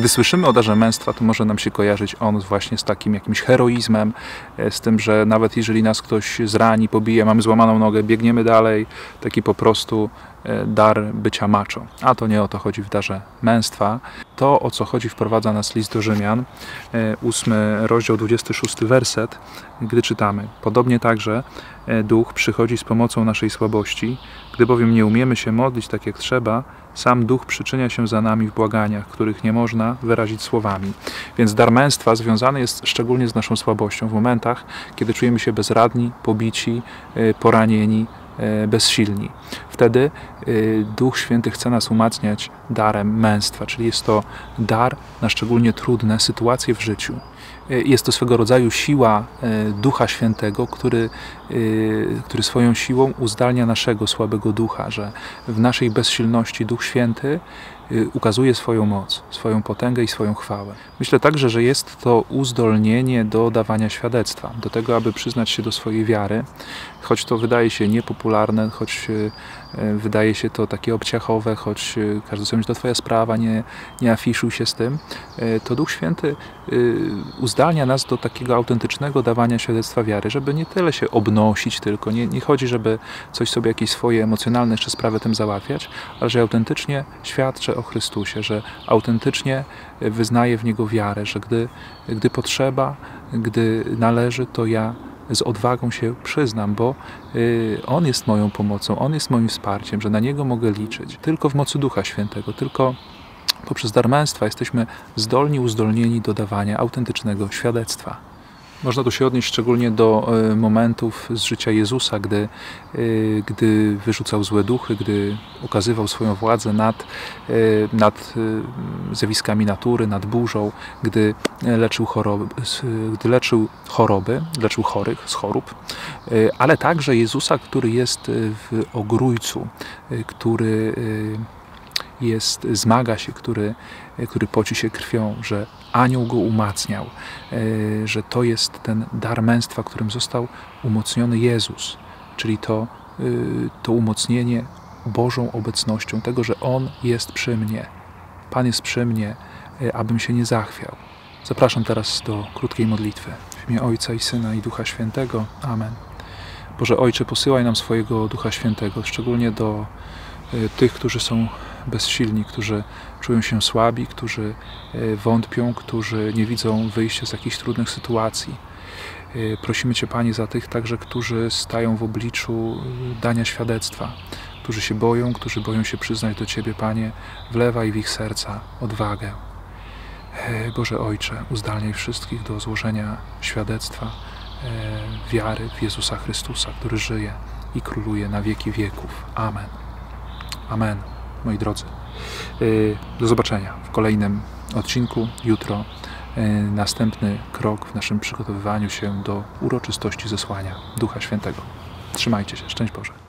Gdy słyszymy o darze męstwa, to może nam się kojarzyć on właśnie z takim jakimś heroizmem, e, z tym, że nawet jeżeli nas ktoś zrani, pobije, mamy złamaną nogę, biegniemy dalej, taki po prostu dar bycia macho. A to nie o to chodzi w darze męstwa. To, o co chodzi, wprowadza nas list do Rzymian, e, ósmy rozdział, 26 werset, gdy czytamy. Podobnie także Duch przychodzi z pomocą naszej słabości, gdy bowiem nie umiemy się modlić tak jak trzeba, sam Duch przyczynia się za nami w błaganiach, których nie można wyrazić słowami. Więc dar męstwa związany jest szczególnie z naszą słabością w momentach, kiedy czujemy się bezradni, pobici, poranieni, bezsilni. Wtedy y, Duch Święty chce nas umacniać darem męstwa, czyli jest to dar na szczególnie trudne sytuacje w życiu. Jest to swego rodzaju siła Ducha Świętego, który, który swoją siłą uzdalnia naszego słabego ducha, że w naszej bezsilności Duch Święty ukazuje swoją moc, swoją potęgę i swoją chwałę. Myślę także, że jest to uzdolnienie do dawania świadectwa, do tego, aby przyznać się do swojej wiary, choć to wydaje się niepopularne, choć wydaje się to takie obciachowe, choć każdy sobie myśli, to twoja sprawa, nie, nie afiszuj się z tym, to Duch Święty uzdalnia nas do takiego autentycznego dawania świadectwa wiary, żeby nie tyle się obnosić tylko, nie, nie chodzi, żeby coś sobie, jakieś swoje emocjonalne jeszcze sprawy tym załatwiać, ale że autentycznie świadczę o Chrystusie, że autentycznie wyznaję w Niego wiarę, że gdy, gdy potrzeba, gdy należy, to ja z odwagą się przyznam, bo y, On jest moją pomocą, On jest moim wsparciem, że na Niego mogę liczyć. Tylko w mocy Ducha Świętego, tylko poprzez dar męstwa jesteśmy zdolni, uzdolnieni do dawania autentycznego świadectwa. Można tu się odnieść szczególnie do e, momentów z życia Jezusa, gdy, e, gdy wyrzucał złe duchy, gdy okazywał swoją władzę nad, e, nad zjawiskami natury, nad burzą, gdy leczył choroby, gdy leczył choroby, leczył chorych z chorób, ale także Jezusa, który jest w ogrójcu, który jest, zmaga się, który, który poci się krwią, że anioł go umacniał, e, że to jest ten dar męstwa, którym został umocniony Jezus, czyli to, e, to umocnienie Bożą obecnością, tego, że On jest przy mnie. Pan jest przy mnie, e, abym się nie zachwiał. Zapraszam teraz do krótkiej modlitwy. W imię Ojca i Syna i Ducha Świętego. Amen. Boże Ojcze, posyłaj nam swojego Ducha Świętego, szczególnie do tych, którzy są bezsilni, którzy czują się słabi, którzy e, wątpią, którzy nie widzą wyjścia z jakichś trudnych sytuacji. E, prosimy Cię, Panie, za tych także, którzy stają w obliczu e, dania świadectwa, którzy się boją, którzy boją się przyznać do Ciebie, Panie, wlewaj w ich serca odwagę. Boże Ojcze, uzdalniaj wszystkich do złożenia świadectwa wiary w Jezusa Chrystusa, który żyje i króluje na wieki wieków. Amen. Amen moi drodzy. Y, do zobaczenia w kolejnym odcinku. Jutro y, następny krok w naszym przygotowywaniu się do uroczystości zesłania Ducha Świętego. Trzymajcie się. Szczęść Boże.